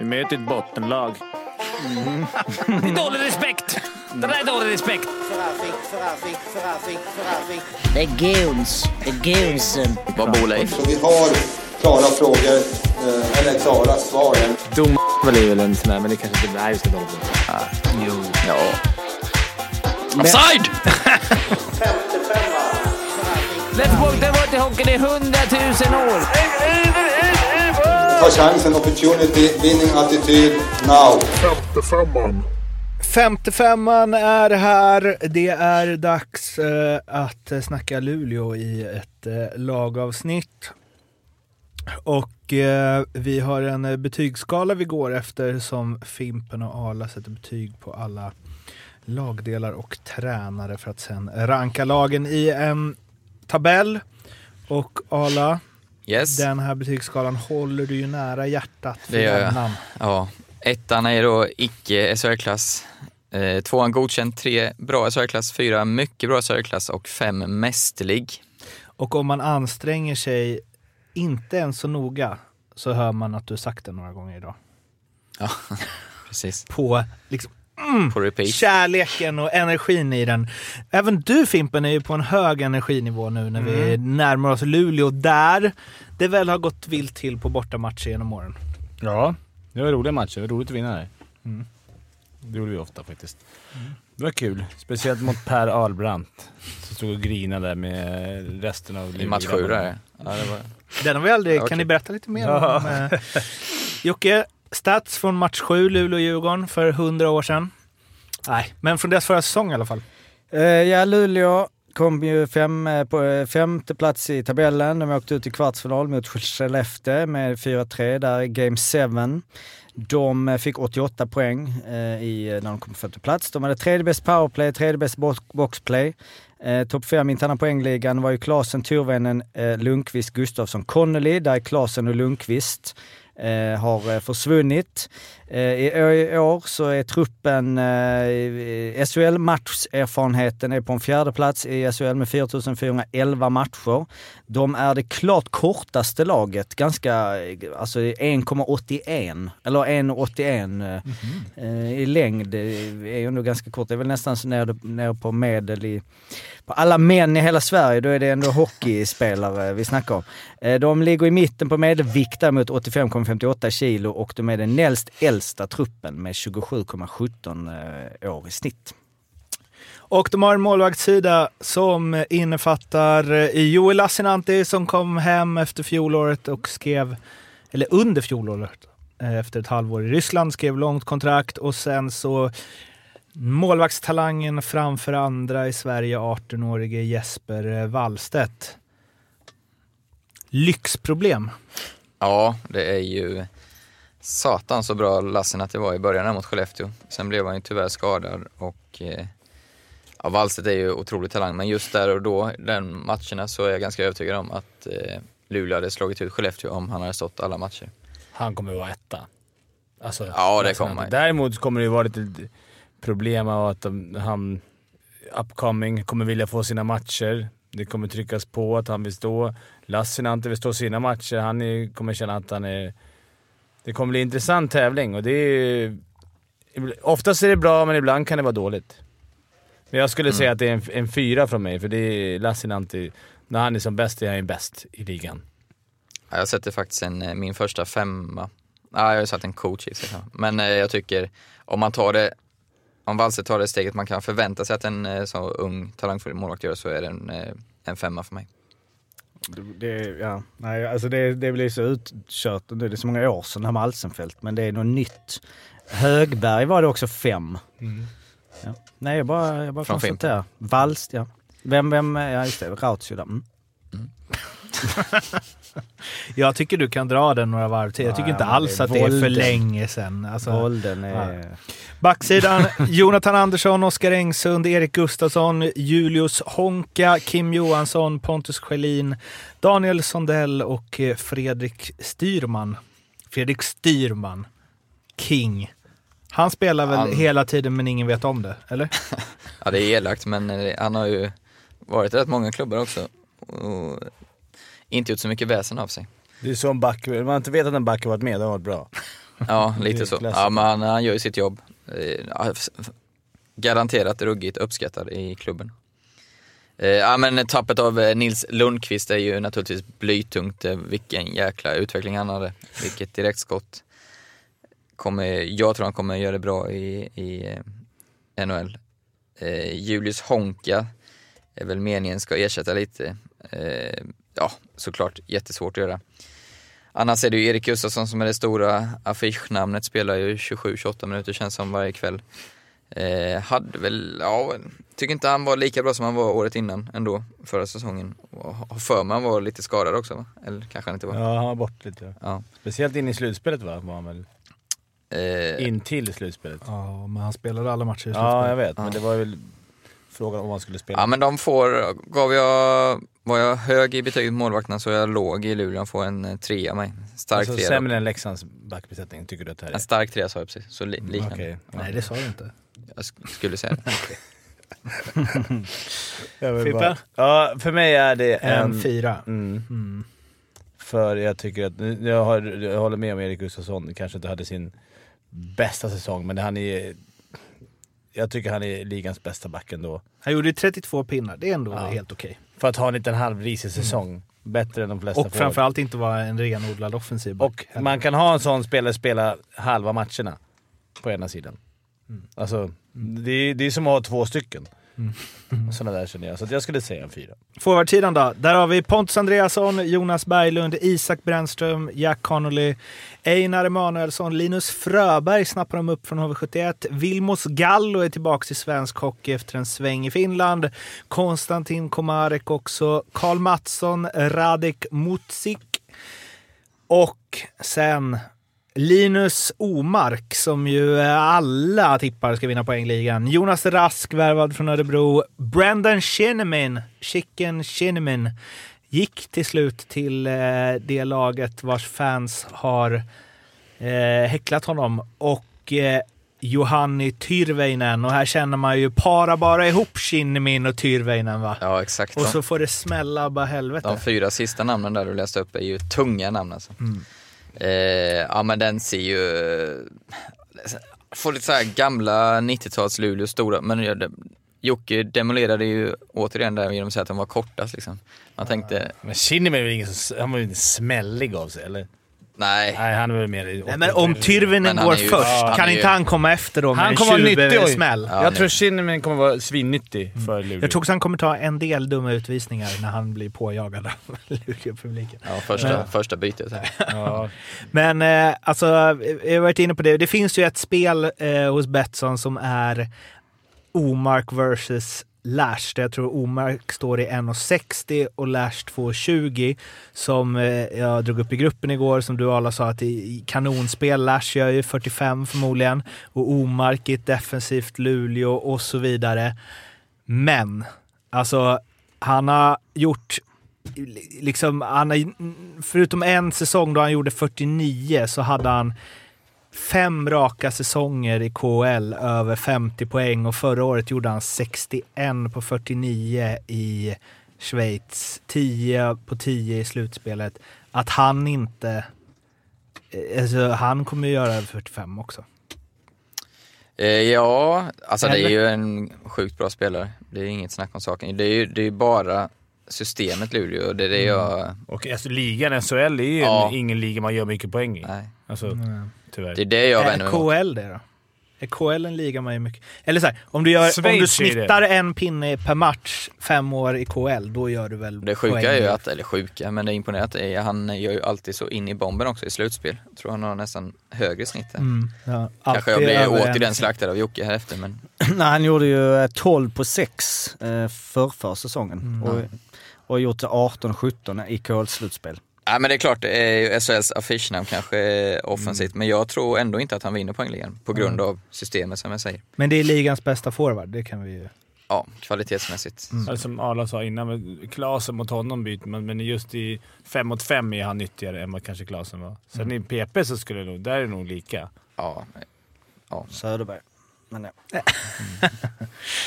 Vi möter ett bottenlag. Det är dålig respekt! Det där är dålig respekt. Det är guns. Det är gunsen. Vad bor Leif? Så vi har klara frågor, eh, eller klara svar. Dom är väl en sån där, men det kanske inte är just det dåligt. Jo. Ja. Offside! Let's walk the water hockey i hundratusen år. Ta chansen, opportunity, winning attityd, now. 55an är här. Det är dags eh, att snacka Luleå i ett eh, lagavsnitt. Och eh, vi har en eh, betygsskala vi går efter som Fimpen och Arla sätter betyg på alla lagdelar och tränare för att sen ranka lagen i en tabell. Och Arla, Yes, den här betygsskalan håller du ju nära hjärtat för Det gör jag. ja. Ettan är då icke SHL-klass. Eh, tvåan godkänd, tre bra SHL-klass, fyra mycket bra SHL-klass och fem mästerlig. Och om man anstränger sig inte ens så noga så hör man att du sagt det några gånger idag. Ja, precis. På liksom, På repeat. kärleken och energin i den. Även du Fimpen är ju på en hög energinivå nu när vi närmar oss Luleå där det väl har gått vilt till på bortamatcher genom åren. Ja, det var roliga matcher. Det var roligt att vinna där. Mm. Det gjorde vi ofta faktiskt. Det var kul. Speciellt mot Per Ahlbrandt. Som stod och grinade där med resten av I match sju där. Ja, det var... Den har vi aldrig, Ja, kan ni berätta lite mer Ja. om? Eh, Jocke, stats från match 7, Luleå-Djurgården för 100 år sedan. Nej, men från deras förra säsong i alla fall. Eh, ja, Luleå kom ju fem, eh, på eh, femte plats i tabellen. De åkte ut i kvartsfinal mot Skellefteå med 4-3 där i Game 7. De eh, fick 88 poäng eh, i, när de kom på femte plats. De hade tredje bäst powerplay, tredje bäst box- boxplay. Eh, Topp fem i interna poängligan var ju Klasen, Torvännen, eh, Lundqvist, Gustafsson, Connolly. Där är Klasen och Lundqvist Eh, har eh, försvunnit. Eh, i, år så är truppen, eh, SHL-matcherfarenheten är på en fjärde plats i SHL med 4411 matcher. De är det klart kortaste laget, ganska, eh, alltså 1,81 eller 1,81 eh, eh, i längd. Det är ju ändå ganska kort, det är väl nästan så nere, nere på medel i på alla män i hela Sverige, då är det ändå hockeyspelare vi snackar om. De ligger i mitten på medelvikt där mot 85,58 kilo och de är den näst äldsta truppen med 27,17 eh, år i snitt. Och de har en målvaktssida som innefattar eh, Joel Lassinantti som kom hem efter fjolåret och skrev, eller under fjolåret, eh, efter ett halvår i Ryssland, skrev långt kontrakt och sen så målvaktstalangen framför andra i Sverige, 18-årige Jesper Wallstedt. Lyxproblem. Ja, det är ju satan så bra Lassen att det var i början mot Skellefteå. Sen blev han ju tyvärr skadad och eh, ja, Wallstedt är ju otrolig talang, men just där och då, den matcherna, så är jag ganska övertygad om att eh, Luleå hade slagit ut Skellefteå om han hade stått alla matcher. Han kommer att vara etta. Alltså, Ja, det kommer han. Däremot kommer det ju vara lite problem av att han, upcoming, kommer vilja få sina matcher. Det kommer tryckas på att han vill stå. Lassinantti vill stå sina matcher. Han är, kommer känna att han är... Det kommer bli en intressant tävling och det är... Oftast är det bra, men ibland kan det vara dåligt. Men jag skulle säga att det är en, en fyra från mig, för det är Lassinantti. När han är som bäst är han bäst i ligan. Ja, Jag sätter faktiskt en, eh, min första femma. Ja, jag har ju satt en coach i sig. Men eh, jag tycker om man tar det, om Wallstedt tar det steget man kan förvänta sig att en eh, så ung talangfull målvakt gör så är det en, eh, en femma för mig. Det, ja, nej, alltså det, det blir så utkört, det är så många år sedan det här med Alsenfelt, men det är något nytt. Högberg var det också fem. Ja. Nej, jag bara, jag bara Från konstaterar. Valst, ja. Vem, vem, ja just det, Rautio där. Mm. Jag tycker du kan dra den några varv till. Jag tycker Ja, inte alls att det är för länge sedan. Alltså, Bolden är... Backsidan, Jonathan Andersson, Oskar Engsund, Erik Gustafsson, Julius Honka, Kim Johansson, Pontus Schelin, Daniel Sondell och eh, Fredrik Styrman. Fredrik Styrman. King. Han spelar väl Han- hela tiden men ingen vet om det, eller? Ja, det är elakt men eh, han har ju varit i rätt många klubbar också och inte gjort så mycket väsen av sig. Det är så en back, man inte vet att en back har varit med, då har det varit bra. Ja, Det lite så. Ja, men han, han gör ju sitt jobb. Eh, Garanterat ruggigt uppskattad i klubben. Eh, Ja men tappet av eh, Nils Lundqvist är ju naturligtvis blytungt. Vilken jäkla utveckling han hade. Vilket direktskott. Kommer, jag tror han kommer göra det bra i, i NHL. Julius Honka är väl meningen ska ersätta lite. Ja, såklart jättesvårt att göra. Annars är det ju Erik Gustafsson som är det stora affischnamnet, spelar ju 27-28 minuter känns som varje kväll. Eh, hade väl, ja, tycker inte han var lika bra som han var året innan ändå, förra säsongen. Har för mig han var lite skadad också va? Eller kanske han inte var. Ja, han var bort lite. Ja. Ja. Speciellt in i slutspelet va? Var han väl? Eh, In till slutspelet. Ja, men han spelade alla matcher i Ja, jag slutspelet. vet. Men det var väl frågan om han skulle spela. ja men de får, gav jag, var jag hög i betyget på målvakterna så är jag låg i Luleå, får en eh, trea av mig. Stark alltså, trea. sämre än Leksands backbesättning tycker du att det här är? En stark trea sa jag precis, så li, liknande. Okej. ja. Nej, det sa du inte. Jag sk- skulle säga det. Fippa? Ja, för mig är det en... En fyra. Mm. Mm. För jag tycker att, jag, har, jag håller med om Erik Gustafsson, kanske inte hade sin bästa säsong, men han är... Jag tycker han är ligans bästa back ändå. Han gjorde ju 32 pinnar, det är ändå Ja. helt okej. För att ha en liten halvrisig säsong. Bättre än de flesta Och framförallt inte vara en renodlad offensiv back. Och man kan ha en sån spelare spela halva matcherna på ena sidan. Alltså, det, är, det är som att ha två stycken. Sådana där känner jag. Så jag skulle säga en fyra. Forwardsidan då? Där har vi Pontus Andreasson, Jonas Berglund, Isak Brännström, Jack Connolly, Einar Emanuelsson, Linus Fröberg snappar de upp från HV71. Vilmos Gallo är tillbaka i svensk hockey efter en sväng i Finland. Konstantin Komarek också. Karl Mattsson, Radek Mutsik. Och sen Linus Omark som ju alla tippar ska vinna poängligan. Jonas Rask värvad från Örebro. Brandon Shinnimin, Chicken Shinnimin, gick till slut till eh, det laget vars fans har eh, häcklat honom. Och eh, Johanni Tyrväinen. Och här känner man ju para bara ihop Shinnimin och Tyrväinen va? Ja exakt. Och så får det smälla bara helvete. De fyra sista namnen där du läste upp är ju tunga namn alltså. Mm. Eh, ja men den ser ju, får lite så här gamla 90-tals Luleå stora, men ja, det- Jocke demolerade ju återigen där genom att säga att de var kortast liksom. Man tänkte, Men Kinnimin är väl ingen som... Han var ju inte smällig av sig, eller? Nej, Nej, han är väl mer... Nej, men om Tyrväinen Men han går först, ja, kan inte ju- han komma efter då med Han en kommer vara nyttig och- smäll? Ja, jag nu. tror Kinnimin kommer vara svinnyttig för Luleå. Jag tror också han kommer ta en del dumma utvisningar när han blir påjagad av Luleå-publiken. ja, första, första bytet. Här. Ja, Men eh, alltså, jag har varit inne på det. Det finns ju ett spel eh, hos Betsson som är Omark versus Lash. där Jag tror Omark står i 1,60 och Lash 2,20. Som eh, jag drog upp i gruppen igår, som du alla sa att i kanonspel. Lash gör ju 45 förmodligen. Och Omark i ett defensivt Luleå och så vidare. Men, alltså han har gjort liksom, han har, förutom en säsong då han gjorde 49 så hade han fem raka säsonger i KL över 50 poäng och förra året gjorde han 61 på 49 i Schweiz, 10 på 10 i slutspelet. Att han inte... Alltså, han kommer ju göra över 45 också. Eh, ja, alltså det är Eller? ju en sjukt bra spelare. Det är inget snack om saken. Det är ju det är bara systemet Luleå och det är det jag, och alltså, ligan, SHL, är ju Ja. en, ingen liga man gör mycket poäng i. nej. Alltså, tyvärr. Det är det jag vänder mig emot. KL det då? Är KL en liga man gör mycket? Eller så här, om du, gör, om du snittar en pinne per match fem år i KL, då gör du väl Det sjuka poäng är ju att, eller sjuka, men det är imponerande att är, han gör ju alltid så in i bomben också i slutspel. Jag tror han har nästan högre snitt än. Mm, ja, Kanske jag blir återigen slaktad av Jocke här efter men Nej, han gjorde ju eh, 12 på 6 eh, för, för säsongen. Mm. Och, och gjort 18-17 i KL-slutspel. Ja men det är klart, ju SHLs affischnamn kanske är offensivt, men jag tror ändå inte att han vinner poängligan på grund av systemet som jag säger. Men det är ligans bästa forward, det kan vi ju... Ja, kvalitetsmässigt. Alltså, som Arla sa innan, Klasen mot honom byter man, men just i 5 mot 5 är han nyttigare än vad kanske Klasen var. Sen i PP så skulle det nog, där är det nog lika. Ja, Söderberg. Men, ja.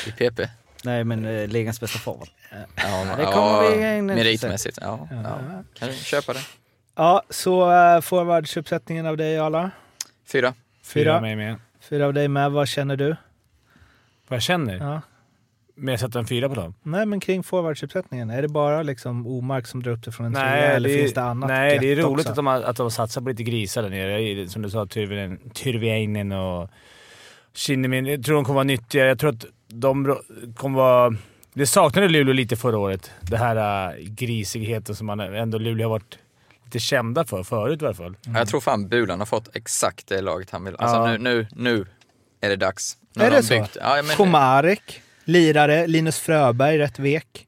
i PP. Nej, men eh, ligans bästa forward. Ja, det kommer ja, vi in- Meritmässigt, ja, ja. Kan du köpa det? Ja, så uh, forwardsuppsättningen av dig Arla? Fyra. Fyra Fyra. mig med. Fyra av dig med. Vad känner du? Vad jag känner? Ja. Men jag sätter en fyra på dem. Nej, men kring forwardsuppsättningen. Är det bara liksom Omark som drar upp det från en trea eller det finns det annat nej det är roligt också? att de, har, att de satsar på lite grisar där nere. Som du sa, Tyrväinen och Kinnimin. Jag tror de kommer vara nyttiga. Jag tror att de kommer vara... Det saknade Luleå lite förra året. Det här uh, grisigheten som man ändå Luleå har varit lite kända för förut i alla fall. Ja, Jag tror fan Bulan har fått exakt det laget han vill. Alltså Ja. nu, nu, nu är det dags. Nu Är det de så? byggt- Ja, men, Komarek, lirare, Linus Fröberg, rätt vek.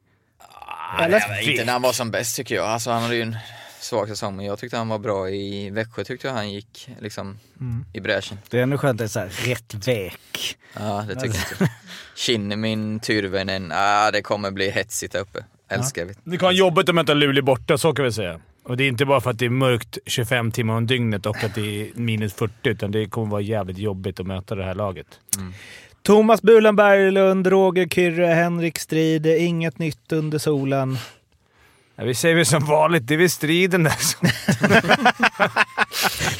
Eller? Jag vet inte när han var som bäst tycker jag. Alltså han hade ju en svag säsong, men jag tyckte han var bra i Växjö. Tyckte jag han gick liksom Mm. i bräschen. Det är ändå skönt att det är så rätt vek. Ja, det tycker jag. Kinnimin, Tyrväinen, ah, det kommer bli hetsigt där uppe. Älskar vi. Det kan vara jobbigt att möta Luleå borta, så kan vi säga. Och det är inte bara för att det är mörkt 25 timmar om dygnet och att det är minus 40, utan det kommer vara jävligt jobbigt att möta det här laget. Thomas Bulan Berglund, Roger Kyrre, Henrik Strid. Inget nytt under solen. Ja, vi säger väl som vanligt, det är väl striden där som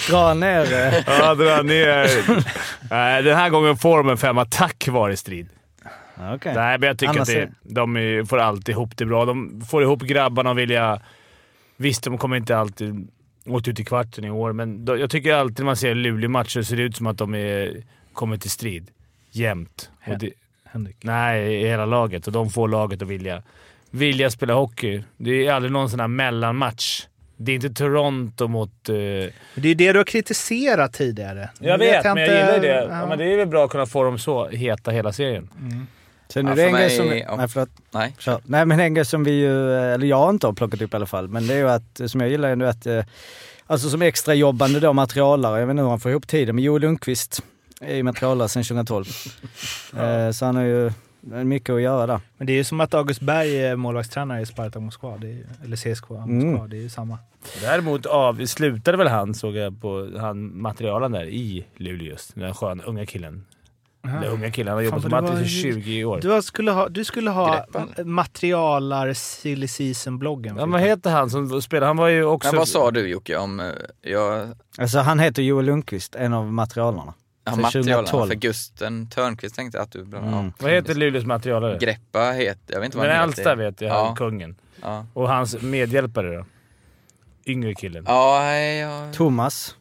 Dra ner eh, Ja, dra ner. Nej, den här gången får de en femma tack vare strid. Okej. Nej, men jag tycker Annars att det, de får alltid ihop det bra. De får ihop grabbarna och vilja... Visst, de kommer inte alltid åkt ut i kvarten i år, men då, jag tycker alltid när man ser Luleå-matcher ser det ut som att de är, kommer till strid. Jämt. Och det, Henrik. nej, i hela laget. Och de får laget att vilja, vilja spela hockey. Det är aldrig någon sån här mellanmatch. Det är inte Toronto mot... eh, Det är ju det du har kritiserat tidigare. Jag vet, men jag inte- gillar det. Ja. Ja. men det är väl bra att kunna få dem så heta hela serien. Sen Ja, är det en grej som... ja. Nej, förlåt. Nej, Kör. Nej men en grej som vi ju, eller jag inte har plockat upp i alla fall, men det är ju att, som jag gillar är nu att, eh, alltså som extra jobbande då materialare, jag vet inte hur han får ihop tiden, men Joel Lundqvist är ju materialare sedan 2012. Eh, Så han har ju mycket att göra där. Men det är ju som att August Berg är målvaktstränare i Spartak Moskva. Det är, ju- eller CSKA Moskva. Mm. Det är ju samma. Däremot av, slutade väl han, såg jag på han materialen där i Luleå just. Den sköna unga killen. Den unga killen. Han har jobbat som det Mattis i var ju- 20 år. Du skulle ha, du skulle ha Greppen. materialar silly season-bloggen. Ja, vad heter han som spelar? Han var ju också... men vad sa du Jocke om, eh, jag, Alltså han heter Joel Lundqvist, en av materialarna. Ja, 2012. för Gusten Törnqvist tänkte jag att du, Mm. ja. Vad heter Luleås materialare? Greppa heter, jag vet inte vad Men han heter. vet jag, Ja. kungen. Ja, Och hans medhjälpare då? Yngre killen. ja, nej, ja. Thomas.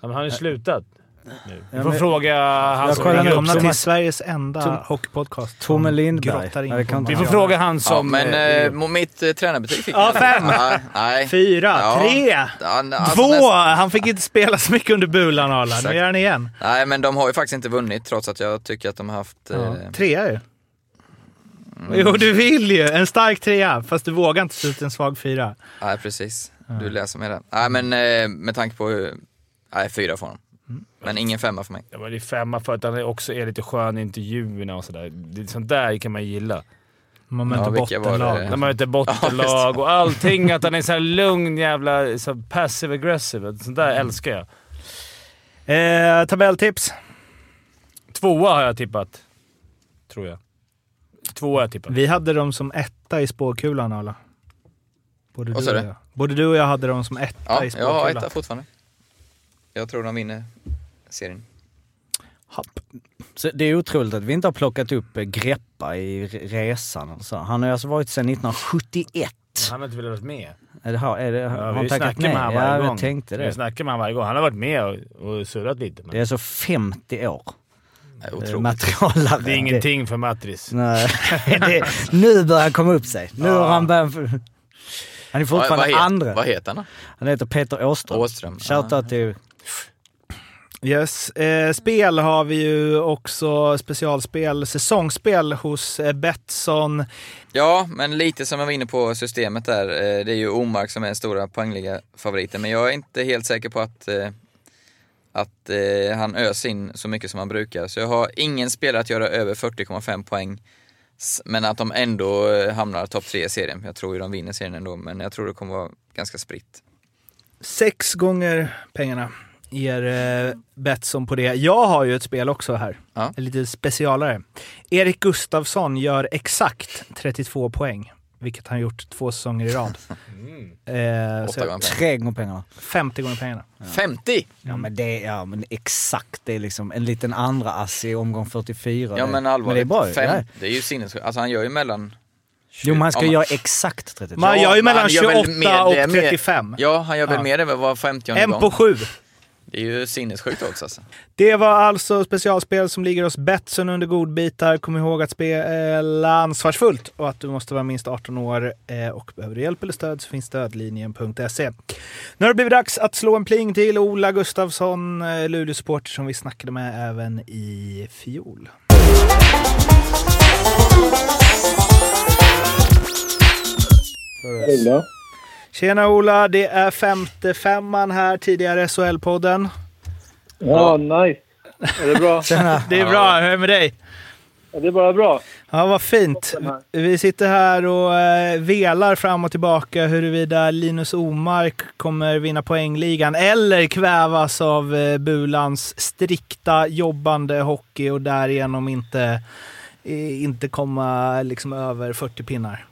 Ja, men han har ju slutat nu. Vi Ja, får fråga han som. Välkomna till Sveriges enda hockeypodcast. Tomme som Lindberg. Ja, Vi får fråga han ja som... men eh, eh, mitt eh, tränarbetyg fick Ja, fem. Ja, nej. Fyra, Ja. tre, Ja, alltså, två! Han fick inte spela så mycket under Bulan Arla. Nu gör han igen. Nej men de har ju faktiskt inte vunnit trots att jag tycker att de har haft... Ja. Eh, Trea ju. Mm. Jo, du vill ju. En stark trea, fast du vågar inte ta ut en svag fyra. nej precis, du läser med det. Nej men eh, med tanke på hur... Nej, fyra får de. Mm. Men ingen femma för mig. Ja, men det är femma för att han också är lite skön i intervjuerna och sådär. Det- Sånt där kan man gilla. Man möter Ja, bottenlag. När man möter Ja, bottenlag och allting. Att han är så här lugn jävla så passive aggressive. Sånt där älskar jag. Eh, tabelltips. Tvåa har jag tippat. Tror jag. Tvåa har jag tippat. Vi hade dem som etta i spåkulan alla. Både du och jag. Både du och jag hade dem som etta Ja, i jag har spåkulan. etta fortfarande. Jag tror de vinner serien. Happ. Så det är otroligt att vi inte har plockat upp eh, Greppa i re- resan. så. Han har ju alltså varit sedan 1971. Han har inte velat vara med. Är det, har, är det, Ja, har vi han tackat snackar med nej? honom varje Ja, gång. jag tänkte Vi det. snackar med honom varje gång. Han har varit med och, och surrat lite. Men Det är alltså 50 år. Nej. Materialare. det är ingenting för Matris. Nej, det, nu börjar han komma upp sig. Nu Ja. har han börjat... Han är fortfarande vad, heter, andra. vad heter han? Han heter Peter Åström. Åström. Shoutout till... Yes. Eh, spel har vi ju också specialspel, säsongsspel hos eh, Betsson. Ja, men lite som jag var inne på systemet där. eh, Det är ju Omark som är den stora poängliga favoriten. Men jag är inte helt säker på att, eh, att eh, han öser in så mycket som han brukar. Så jag har ingen spelare att göra över 40,5 poäng. Men att de ändå eh, hamnar topp tre i serien. Jag tror ju de vinner serien ändå, men jag tror det kommer vara ganska spritt. Sex gånger pengarna ger eh, Betsson på det. Jag har ju ett spel också här. Ja. En lite specialare. Erik Gustafsson gör exakt 32 poäng vilket han gjort två säsonger i rad. Eh, Mm. Åtta så gånger pengarna. Tre gånger pengarna. 50 gånger pengarna. 50! Ja men det ja, men exakt. Det är liksom en liten andra ass i omgång 44. Ja men allvarligt, Men det är bra ju. Fem, Ja. det är ju sinnessjukt. Alltså han gör ju mellan... Jo men han ska Ja, göra exakt 32. Man gör ju mellan han gör väl 28 mer- och det är mer- 35. Ja, han gör väl Ja. mer än var 50 En gång. på sju. Det är ju sinnessjukt också alltså. Det var alltså specialspel som ligger hos Betsson under godbitar. Kom ihåg att spela ansvarsfullt och att du måste vara minst 18 år. Eh, Och behöver du hjälp eller stöd så finns stödlinjen.se. Nu har det blivit dags att slå en pling till Ola Gustafsson, eh, Luleå-supporter som vi snackade med även i fjol. Ola. Tjena Ola, det är femte femman här, tidigare SHL-podden. Ja, nice. Är det bra? Tjena. Det är bra, hur är det med dig? Ja, det är bara bra. Ja, vad fint. Vi sitter här och eh, velar fram och tillbaka huruvida Linus Omark kommer vinna poängligan eller kvävas av eh, Bulans strikta jobbande hockey och därigenom inte, eh, inte komma liksom över 40 pinnar.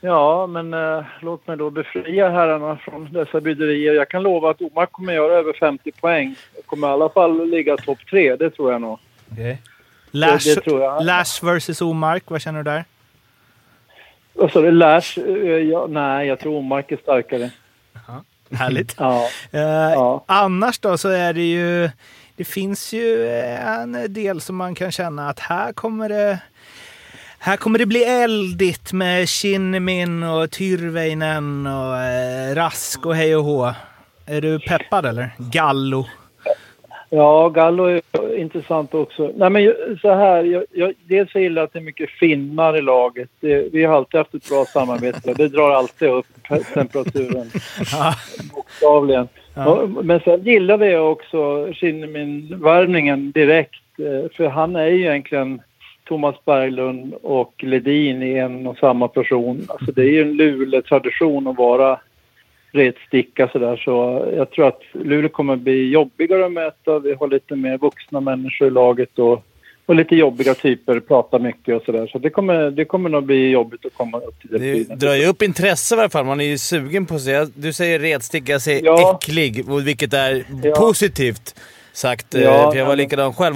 Ja, men eh, låt mig då befria herrarna från dessa bryderier. Jag kan lova att Omar kommer göra över 50 poäng. Jag kommer i alla fall ligga topp tre, det tror jag nog. Lash, det jag. Lash versus Omark, vad känner du där? Vad sa du? Lash? Eh, ja, nej, jag tror Omark är starkare. Härligt. Ja, Eh, ja. Annars då så är det ju, det finns ju en del som man kan känna att här kommer det, här kommer det bli eldigt med Kinnimin och Tyrväinen och eh, Rask och hej och hå. Är du peppad eller? Gallo? Ja, Gallo är intressant också. Nej, men så här, jag, jag, dels så gillar jag att det är mycket finnar i laget. Det, vi har alltid haft ett bra samarbete. Det drar alltid upp temperaturen. Bokstavligen. Och, men sen gillade jag också Kinnamin-värvningen direkt. eh, För han är ju egentligen Thomas Berglund och Ledin i en och samma person. Alltså det är ju en Luleå-tradition att vara retsticka sådär. Så jag tror att Luleå kommer bli jobbigare att möta. Vi har lite mer vuxna människor i laget och, och lite jobbiga typer, pratar mycket och sådär. Så det kommer, det kommer nog bli jobbigt att komma upp till det. Det drar ju upp intresse i alla fall. Man är ju sugen på att se. Du säger retsticka, jag säger Ja. äcklig, vilket är Ja. positivt sagt. eh, Ja, för jag var likadan själv.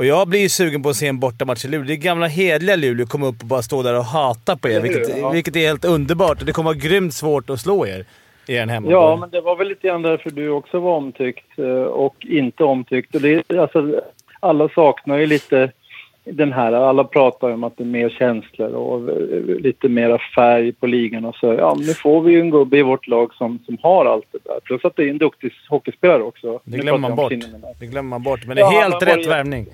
Och, jag blir ju sugen på att se en bortamatch i Luleå. Det är gamla hedliga Luleå komma upp och bara stå där och hata på er, vilket, Ja. vilket är helt underbart. Och det kommer vara grymt svårt att slå er i en hemma. Ja, men det var väl lite grann därför du också var omtyckt eh, och inte omtyckt. Och det, alltså, alla saknar ju lite den här, alla pratar om att det är mer känslor och eh, lite mera färg på ligan och så. Ja, men nu får vi ju en gubbe i vårt lag som, som har allt det där. Plus att det är en duktig hockeyspelare också. Det glömmer man bort. Det glömmer man bort. Men det Ja, är helt han var rätt ju- värvning.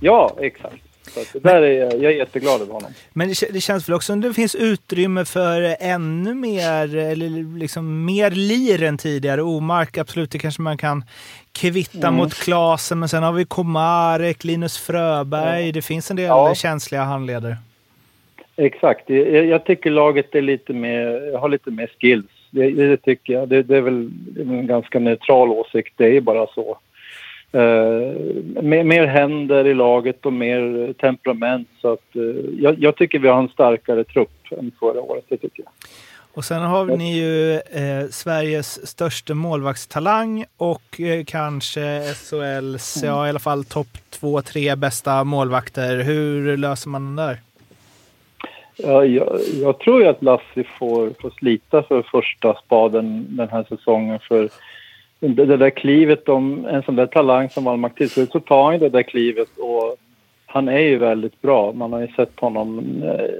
Ja, exakt. Så det där är, jag är jätteglad över honom. Men det, det känns väl också som det finns utrymme för ännu mer, eller liksom mer lir än tidigare. Omark, absolut, det kanske man kan kvitta Mm. mot Klasen, men sen har vi Komarek, Linus Fröberg. Det finns en del Ja. känsliga handleder. Exakt. Jag, jag tycker laget är lite mer, har lite mer skills. Det, det tycker jag. Det, det är väl en ganska neutral åsikt. Det är bara så. Uh, mer, mer händer i laget och mer temperament. Så att, eh, jag, jag tycker vi har en starkare trupp än förra året. Det tycker jag. Och sen har ni ju eh, Sveriges största målvaktstalang och eh, kanske SHLs, ja i alla fall topp två, tre bästa målvakter. Hur löser man den där? Ja, jag, jag tror ju att Lassi får, får slita för första spaden den här säsongen. För det, det där klivet, om en sån där talang som Wallmark tillslut så tar han det där klivet och han är ju väldigt bra. Man har ju sett honom eh,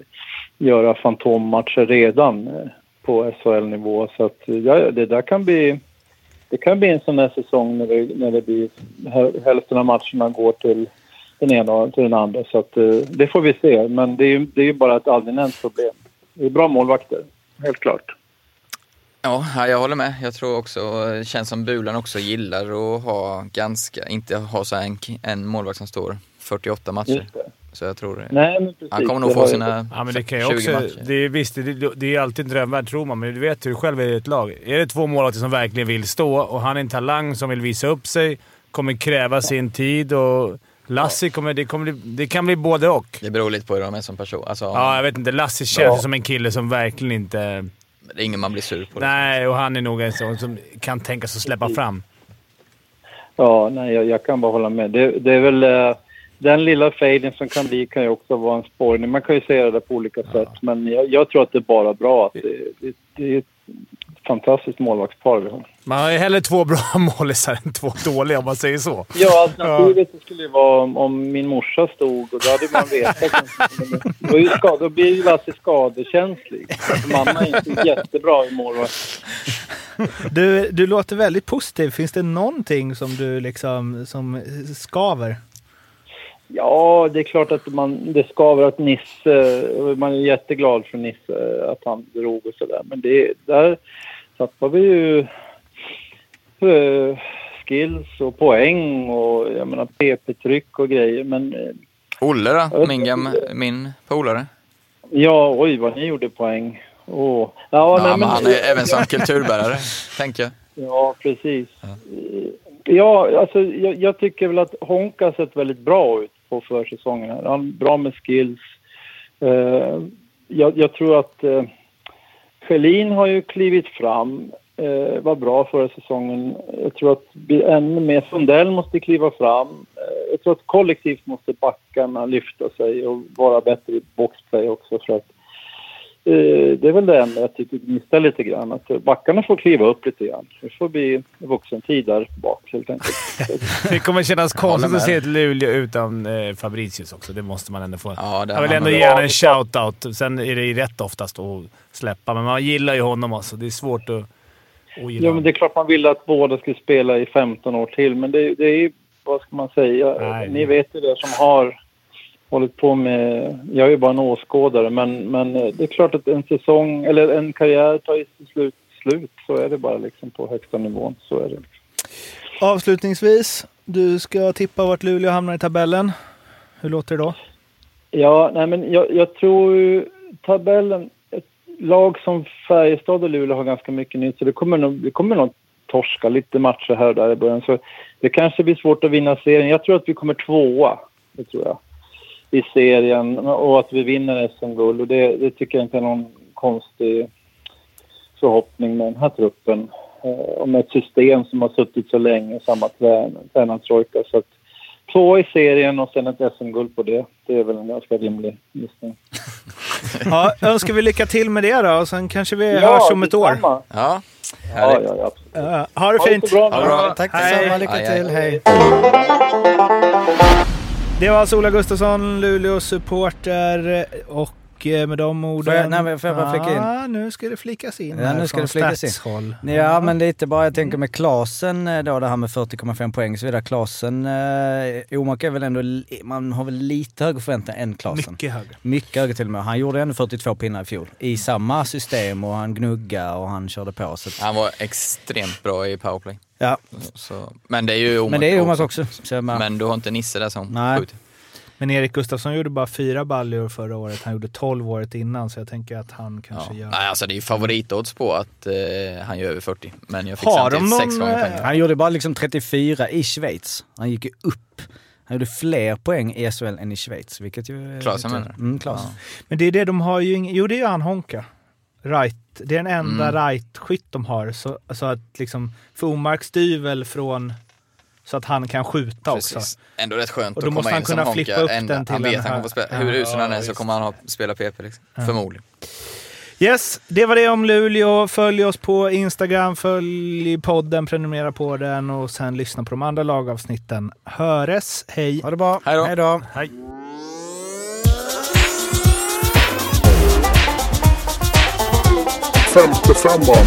göra fantommatcher redan eh, på SHL-nivå. Så att, ja, det där kan bli... Det kan bli en sån här säsong när det, när det blir hälften av matcherna går till den ena och till den andra. Så att, eh, det får vi se. Men det är ju, det är ju bara ett allmänt problem. Det är bra målvakter, helt klart. Ja, ja, jag håller med. Jag tror också, det känns som Bulan också gillar att ha ganska, inte ha så en, en målvakt som står 48 matcher. Så jag tror Nej, men precis. han kommer nog få sina Ja, men det kan ju 20 också... matcher. Det är, visst, det, det är alltid en drömvärld tror man, men du vet hur du själv är i ett lag. Är det två målvakter som verkligen vill stå och han är en talang som vill visa upp sig, kommer kräva sin tid och Lassi kommer, det, kommer, bli- det kan bli både och. Det beror lite på hur de är som person. Alltså, Ja, jag vet inte. Lassi känns Ja. som en kille som verkligen inte... Det är ingen man blir sur på. Nej, och han är nog en sån som kan tänka sig att släppa fram. Ja, nej, jag, jag kan bara hålla med. Det, det är väl eh, den lilla faden som kan bli kan ju också vara en spårning. Man kan ju säga det på olika sätt, men jag, jag tror att det är bara bra. Att det, det, det fantastiskt målvaktspar vi har. Man har ju hellre två bra målisar än två dåliga om man säger så. Ja, alternativet skulle ju vara om, om min morsa stod och då hade man vetat. Då, är ju skad, då blir ju Lasse skadekänslig. Alltså, mamma är inte jättebra i målvakt. Du, du låter väldigt positiv. Finns det någonting som du liksom som skaver? Ja, det är klart att man, det skaver att Nisse, man är jätteglad för Nisse att han drog och sådär. Men det, där tappar vi ju eh, skills och poäng och jag menar PP-tryck och grejer. Men eh, Olle då? Min, gam, min polare. ja, oj vad ni gjorde poäng. Åh. Ja, Ja, nej, men han är även som kulturbärare, tänker jag. Ja, precis. Ja, alltså jag, jag tycker väl att Honka har sett väldigt bra ut på försäsongen. Han är bra med skills. Eh, jag, jag tror att uh, Schelin har ju klivit fram. Eh, var bra förra säsongen. Jag tror att ännu mer Sundell måste kliva fram. Eh, jag tror att kollektivt måste backarna lyfta sig och vara bättre i boxplay också. För att, det är väl det enda jag tycker gnisslar lite grann. Att backarna får kliva upp lite grann. Det får bli vuxentid där bak helt enkelt. Det kommer kännas konstigt att se ett Luleå utan eh, Fabricius också. Det måste man ändå få. Ja, jag vill ändå ge honom en shout-out. Sen är det ju rätt oftast att släppa, men man gillar ju honom alltså. Det är svårt att ogilla Ja, men det är klart man vill att båda ska spela i 15 år till. Men det, det är ju, vad ska man säga? Nej. Ni vet ju det som har hållit på med... Jag är ju bara en åskådare, men, men eh, det är klart att en säsong eller en karriär tar ju slut slut. Så är det bara liksom på högsta nivån. Så är det. Avslutningsvis, du ska tippa vart Luleå hamnar i tabellen. Hur låter det då? Ja, nej men jag, jag tror tabellen... Ett lag som Färjestad och Luleå har ganska mycket nytt, så det kommer nog, det kommer nog torska lite matcher här och där i början. Så det kanske blir svårt att vinna serien. Jag tror att vi kommer tvåa, det tror jag, i serien och att vi vinner SM-guld. Och det, det tycker jag inte är någon konstig förhoppning med den här truppen. Eh, och med ett system som har suttit så länge, samma trän- tränartrojka. Så att två i serien och sen ett SM-guld på det. Det är väl en ganska rimlig gissning. Ja, önskar vi lycka till med det då och sen kanske vi hörs om ett år. Ja, Ja, ja, ja. absolut. Ja, ha det Ha det fint! så bra. Ha det bra. Tack detsamma, lycka Hej, hej. till, hej. Det var alltså Ola Gustafsson, Luleås supporter och eh, med de orden... Får jag- nej, men får jag bara flika in? Ja, nu ska det flikas in Ja, nu ska det flikas in. Statshåll. Ja, men lite bara, jag tänker med Klasen eh, då, det här med 40,5 poäng och så vidare. Klasen, eh, Omark är väl ändå, man har väl lite högre förväntningar än Klasen. Mycket högre. Mycket högre till och med. Han gjorde ändå 42 pinnar i fjol. I samma system och han gnugga och han körde på. Så att, Han var extremt bra i powerplay. ja. Så, men det är ju Omark Men det är Omark också. Så jag bara, Men du har inte Nisse där som Nej. skjuter. Men Erik Gustafsson gjorde bara fyra baljor förra året. Han gjorde 12 året innan, så jag tänker att han kanske Ja. gör... Nej, alltså det är ju favoritodds på att eh, han gör över 40. Men jag fick Har samtidigt sex någon, gånger eh, pengar. Han gjorde bara liksom 34 i Schweiz. Han gick ju upp. Han gjorde fler poäng i SHL än i Schweiz, vilket ju... Klasen lite- menar du? Mm, Klasen. Men det är det de har ju ing... Jo, det är ju han Honka. Right. Det är den enda Mm. right-skytt de har. Så, så att liksom, för Omark styr väl från så att han kan skjuta också. Precis. Ändå rätt skönt Och då att måste komma han in som kunna Honka. flippa upp En- den till Han vet att han kommer spela. Hur Ja, usel han är ja, så kommer han ha, spela PP liksom. Förmodligen. Yes, det var det om Luleå. Följ oss på Instagram, följ podden, prenumerera på den och sen lyssna på de andra lagavsnitten. Höres, hej! Ha det bra. Hej då. Hej då. Hej! Femte femman.